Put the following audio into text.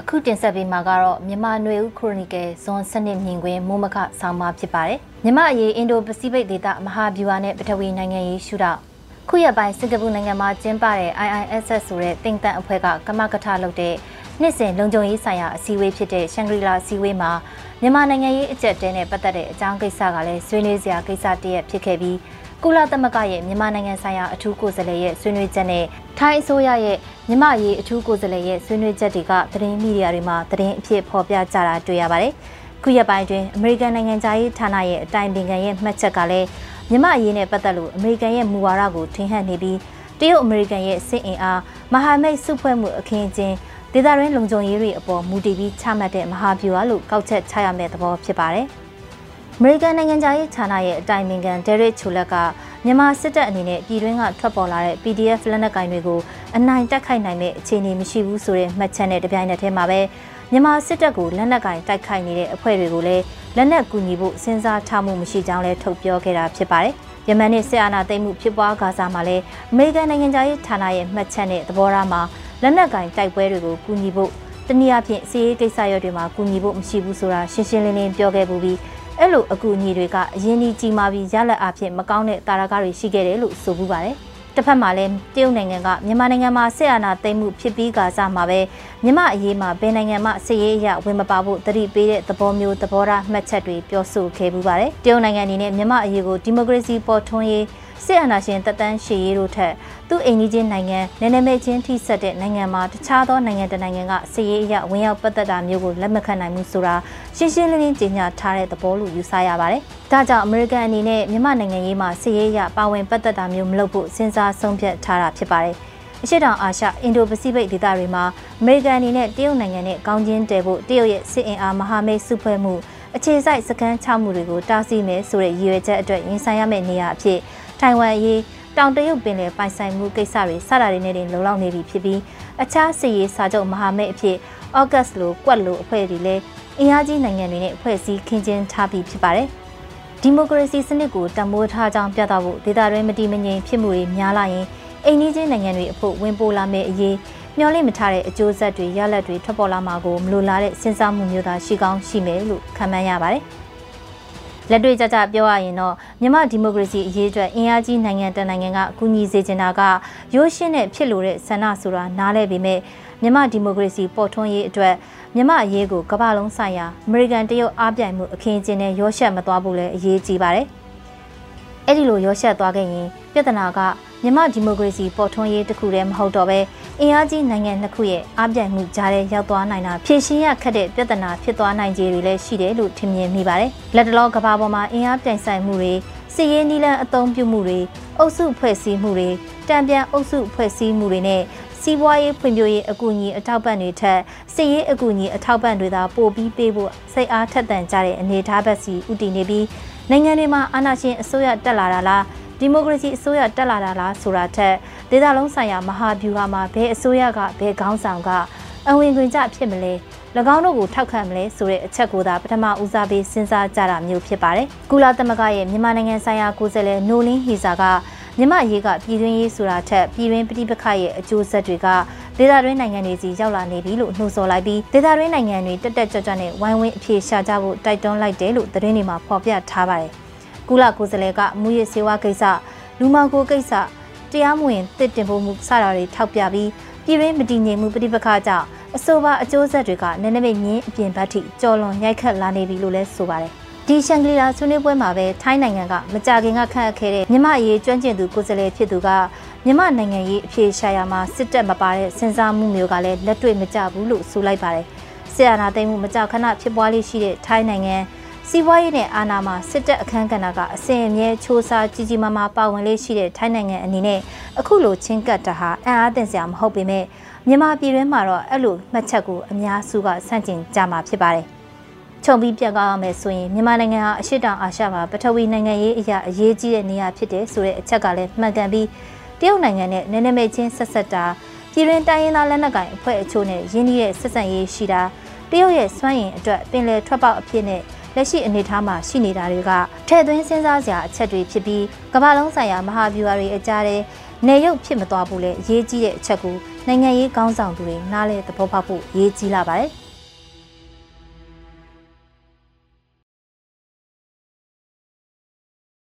အခုတင်ဆက်ပေးမှာကတော့မြန်မာနွေဦးခရိုနီကယ်ဇွန်စနစ်မြင်ကွင်းမိုးမခဆောင်းပါဖြစ်ပါတယ်။မြန်မာအရေးအင်ဒိုပစိဖိတ်ဒေသမဟာဗျူဟာနဲ့ပထဝီနိုင်ငံရေးရှုထောင့်ခုရက်ပိုင်းစင်ကာပူနိုင်ငံမှာကျင်းပတဲ့ IISS ဆိုတဲ့တင်တန့်အဖွဲ့ကကမကထလုပ်တဲ့နှစ်စဉ်လုံခြုံရေးဆိုင်ရာအစည်းအဝေးဖြစ်တဲ့ရှန်ဂရီလာအစည်းအဝေးမှာမြန်မာနိုင်ငံရေးအကြက်တဲနဲ့ပတ်သက်တဲ့အကြောင်းကိစ္စကလည်းဆွေးနွေးစရာကိစ္စတရက်ဖြစ်ခဲ့ပြီး ကုလသမဂ္ဂရဲ့မြန်မာနိုင်ငံဆိုင်ရာအထူးကိုယ်စားလှယ်ရဲ့ဆွေးနွေးချက်နဲ့ထိုင်းအစိုးရရဲ့မြန်မာရေးအထူးကိုယ်စားလှယ်ရဲ့ဆွေးနွေးချက်တွေကသတင်းမီဒီယာတွေမှာသတင်းအဖြစ်ဖော်ပြကြတာတွေ့ရပါတယ်။ခုရက်ပိုင်းတွင်အမေရိကန်နိုင်ငံသားရေးဌာနရဲ့အတိုင်ပင်ခံရဲ့မှတ်ချက်ကလည်းမြန်မာအရေးနဲ့ပတ်သက်လို့အမေရိကန်ရဲ့မူဝါဒကိုထင်ဟပ်နေပြီးတရုတ်အမေရိကန်ရဲ့စစ်အင်အားမဟာမိတ်စုဖွဲ့မှုအခင်းအကျင်းဒေသရင်းလုံခြုံရေးတွေအပေါ်မူတည်ပြီးချမှတ်တဲ့မဟာဗျူဟာလို့ကောက်ချက်ချရမယ့်သဘောဖြစ်ပါတယ်။ အမေရိကန်နိုင်ငံသားရေးဌာနရဲ့အတိုင်ပင်ခံဒဲရစ်ချိုလက်ကမြန်မာစစ်တပ်အနေနဲ့ပြည်တွင်းကထွက်ပေါ်လာတဲ့ PDF လက်နက်ကင်တွေကိုအနိုင်တက်ခိုက်နိုင်တဲ့အခြေအနေမရှိဘူးဆိုတဲ့မှတ်ချက်နဲ့တပြိုင်နက်တည်းမှာပဲမြန်မာစစ်တပ်ကိုလက်နက်ကင်တိုက်ခိုက်နေတဲ့အဖွဲ့တွေကိုလည်းလက်နက်ကူညီဖို့စဉ်းစားထားမှုမရှိကြောင်းလည်းထုတ်ပြောခဲ့တာဖြစ်ပါတယ်။ယမန်နဲ့စစ်အာဏာသိမ်းမှုဖြစ်ပွားကာစားမှာလည်းအမေရိကန်နိုင်ငံသားရေးဌာနရဲ့မှတ်ချက်နဲ့သဘောထားမှာလက်နက်ကင်တိုက်ပွဲတွေကိုကူညီဖို့တနည်းအားဖြင့်စီးရေးကိစ္စရပ်တွေမှာကူညီဖို့မရှိဘူးဆိုတာရှင်းရှင်းလင်းလင်းပြောခဲ့ပူပြီး အဲ့လိုအကူအညီတွေကအရင်ဒီကြီးမားပြီးရလက်အဖြစ်မကောင်းတဲ့တာရကတွေရှိခဲ့တယ်လို့ဆိုပူပါတယ်။တစ်ဖက်မှာလည်းတရုတ်နိုင်ငံကမြန်မာနိုင်ငံမှာဆက်အာဏာသိမ်းမှုဖြစ်ပြီးကစားမှာပဲမြန်မာအရေးမှာဘယ်နိုင်ငံမှစစ်ရေးအရဝင်မပါဖို့တတိပေးတဲ့သဘောမျိုးသဘောထားမှတ်ချက်တွေပြောဆိုခဲ့ပူပါတယ်။တရုတ်နိုင်ငံအနေနဲ့မြန်မာအရေးကိုဒီမိုကရေစီပေါ်ထွန်းရေး စစ်အာဏာရှင်တပ်တန်းရှေ့ရေးတို့ထက်သူ့အိမ်ကြီးချင်းနိုင်ငံနယ်နိမိတ်ချင်းထိစပ်တဲ့နိုင်ငံမှာတခြားသောနိုင်ငံတနိုင်ငံကစစ်ရေးအရဝင်ရောက်ပတ်သက်တာမျိုးကိုလက်မခံနိုင်ဘူးဆိုတာရှင်းရှင်းလင်းလင်းကြေညာထားတဲ့သဘောလို့ယူဆရပါတယ်။ဒါကြောင့်အမေရိကန်အနေနဲ့မြန်မာနိုင်ငံရေးမှာစစ်ရေးအရပါဝင်ပတ်သက်တာမျိုးမလုပ်ဖို့စဉ်းစားဆုံးဖြတ်ထားတာဖြစ်ပါတယ်။အရှေ့တောင်အာရှအင်ဒိုပစိဖိတ်ဒေသတွေမှာအမေရိကန်အနေနဲ့တရုတ်နိုင်ငံနဲ့ကောင်းချင်းတည်ဖို့တရုတ်ရဲ့စစ်အင်အားမဟာမိတ်စုဖွဲ့မှုအခြေစိုက်စခန်းချမှုတွေကိုတားဆီးမယ်ဆိုတဲ့ရည်ရွယ်ချက်အတွက်ရင်ဆိုင်ရမယ့်နေရာအဖြစ် ထိုင်ဝမ်အရေးတောင်တရုတ်ပင်လယ်ပိုင်ဆိုင်မှုကိစ္စတွေစတာတွေနဲ့တင်လုံလောက်နေပြီဖြစ်ပြီးအခြားစီရေးစာချုပ်မဟာမိတ်အဖြစ်ဩဂတ်စ်လိုကွက်လိုအဖွဲ့တွေလည်းအင်အားကြီးနိုင်ငံတွေနဲ့အဖွဲ့အစည်းခင်းကျင်းထားပြီးဖြစ်ပါတယ်။ဒီမိုကရေစီစနစ်ကိုတံမိုးထားကြောင်းပြသဖို့ဒေသတွင်းမတည်မငြိမ်ဖြစ်မှုတွေများလာရင်အိမ်နီးချင်းနိုင်ငံတွေအဖို့ဝင်ပိုလာမယ့်အရေးမျှော်လင့်မထားတဲ့အကျိုးဆက်တွေရလဒ်တွေထွက်ပေါ်လာမှာကိုမလိုလားတဲ့စဉ်းစားမှုမျိုးသာရှိကောင်းရှိမယ်လို့ခန့်မှန်းရပါတယ်။ လက်တွေ့ကြကြပြောရရင်တော့မြန်မာဒီမိုကရေစီအရေးအတွက်အင်အားကြီးနိုင်ငံတနိုင်ငံကအကူအညီစေချင်တာကရိုးရှင်းတဲ့ဖြစ်လို့တဲ့ဆန္ဒဆိုတာနားလဲပေမဲ့မြန်မာဒီမိုကရေစီပေါ်ထွန်းရေးအတွက်မြန်မာအရေးကိုကမ္ဘာလုံးဆိုင်ရာအမေရိကန်တရုတ်အားပြိုင်မှုအခင်းအကျင်းနဲ့ရောရှက်မသွားဖို့လည်းအရေးကြီးပါတယ်။အဲ့ဒီလိုရောရှက်သွားခဲ့ရင် ပြဿနာကမြန်မာဒီမိုကရေစီပေါ်ထွန်းရေးတစ်ခုတည်းမဟုတ်တော့ပဲ အင်အားကြီးနိုင်ငံနှစ်ခုရဲ့အားပြိုင်မှုကြားထဲရောက်သွားနိုင်တာဖြည့်ရှင်းရခက်တဲ့ပြဿနာဖြစ်သွားနိုင်ခြေတွေလည်းရှိတယ်လို့ထင်မြင်မိပါတယ်။လက်တလောကဘာပေါ်မှာအင်အားပြိုင်ဆိုင်မှုတွေစစ်ရေးနည်းလမ်းအသုံးပြုမှုတွေအုပ်စုဖွဲ့စည်းမှုတွေတံပြန်အုပ်စုဖွဲ့စည်းမှုတွေနဲ့စီးပွားရေးဖွံ့ဖြိုးရေးအကူအညီအထောက်ပံ့တွေထက်စစ်ရေးအကူအညီအထောက်ပံ့တွေသာပိုပြီးပေးဖို့စိတ်အားထက်သန်ကြတဲ့အနေအထားဘက်စီဥတည်နေပြီးနိုင်ငံတွေမှာအာဏာရှင်အစိုးရတက်လာတာလား ဒီမိုကရေစီအစိုးရတက်လာတာလားဆိုတာထက်ဒေသလုံးဆိုင်ရာမဟာဗျူဟာမှာဘယ်အစိုးရကဘယ်ခေါင်းဆောင်ကအဝင်ခွင်ကြဖြစ်မလဲ၎င်းတို့ကိုထောက်ခံမလဲဆိုတဲ့အချက်ကိုသာပထမဦးစားပေးစဉ်းစားကြတာမျိုးဖြစ်ပါတယ်။ကုလသမဂ္ဂရဲ့မြန်မာနိုင်ငံဆိုင်ရာကိုယ်စားလှယ်နိုလင်းဟီစာကမြန်မာရေးကပြည်တွင်းရေးဆိုတာထက်ပြည်တွင်းပဋိပက္ခရဲ့အကျိုးဆက်တွေကဒေသတွင်းနိုင်ငံတွေစီရောက်လာနေပြီလို့နှိုးဆော်လိုက်ပြီးဒေသတွင်းနိုင်ငံတွေတက်တက်ကြွကြွနဲ့ဝိုင်းဝန်းအပြေရှာကြဖို့တိုက်တွန်းလိုက်တယ်လို့သတင်းတွေမှာဖော်ပြထားပါတယ်။ ကုလကိုယ်စားလှယ်ကမူရစေဝါကိစ္စလူမောင်ကိုကိစ္စတရားမဝင်တစ်တင်ဖို့မှုစတာတွေထောက်ပြပြီးပြည်ရင်းမတည်ငြိမ်မှုပြဋိပက္ခကြောင့်အဆိုပါအကျိုးဆက်တွေကနည်းနည်းမြင့်အပြင်ဘက်ထိကြော်လွန်ရိုက်ခတ်လာနေပြီလို့လည်းဆိုပါတယ်ဒီရှန်ဂလီလာဆွေးနွေးပွဲမှာပဲထိုင်းနိုင်ငံကမကြခင်ကခန့်အပ်ခဲ့တဲ့မြမရေးကျွမ်းကျင်သူကိုယ်စားလှယ်ဖြစ်သူကမြမနိုင်ငံရေးအဖြေရှာရာမှာစစ်တပ်မပါတဲ့စဉ်းစားမှုမျိုးကလည်းလက်တွေ့မကျဘူးလို့ဆိုလိုက်ပါတယ်။ဆီယနာသိမ်းမှုမကြောက်ခဏဖြစ်ပွားလေးရှိတဲ့ထိုင်းနိုင်ငံ စီးပွားရေးနဲ့အာဏာမှာစစ်တပ်အခမ်းကဏ္ဍကအစဉ်အမြဲချိုးစားကြီးကြီးမားမားပါဝင်လေးရှိတဲ့ထိုင်းနိုင်ငံအနေနဲ့အခုလိုချင်းကပ်တာဟာအံ့အားသင့်စရာမဟုတ်ပေမဲ့မြန်မာပြည်တွင်းမှာတော့အဲ့လိုမှတ်ချက်ကိုအများစုကဆန့်ကျင်ကြမှာဖြစ်ပါတယ်။ခြုံပြီးပြတ်ကောင်းရမယ်ဆိုရင်မြန်မာနိုင်ငံဟာအရှိတောင်အာရှမှာပထဝီနိုင်ငံရေးအရာအရေးကြီးတဲ့နေရာဖြစ်တယ်ဆိုတဲ့အချက်ကလည်းမှန်ကန်ပြီးတရုတ်နိုင်ငံနဲ့နည်းနည်းမဲ့ချင်းဆက်ဆက်တာပြည်တွင်းတိုင်းရင်းသားလက်နက်ကိုင်အဖွဲ့အချို့နဲ့ရင်းနှီးတဲ့ဆက်ဆံရေးရှိတာတရုတ်ရဲ့စွမ်းရည်အတွက်ပင်လယ်ထွက်ပေါက်အဖြစ်နဲ့ လက်ရှိအနေအထားမှာရှိနေတာတွေကထည့်သွင်းစဉ်းစားစရာအချက်တွေဖြစ်ပြီးကမ္ဘာလုံးဆိုင်ရာမဟာဗျူဟာတွေအကြားထဲနေရုပ်ဖြစ်မသွားဘူးလေအရေးကြီးတဲ့အချက်ကိုနိုင်ငံရေးကောင်းဆောင်သူတွေနားလဲသဘောပေါက်ဖို့အရေးကြီးလာပါတယ်။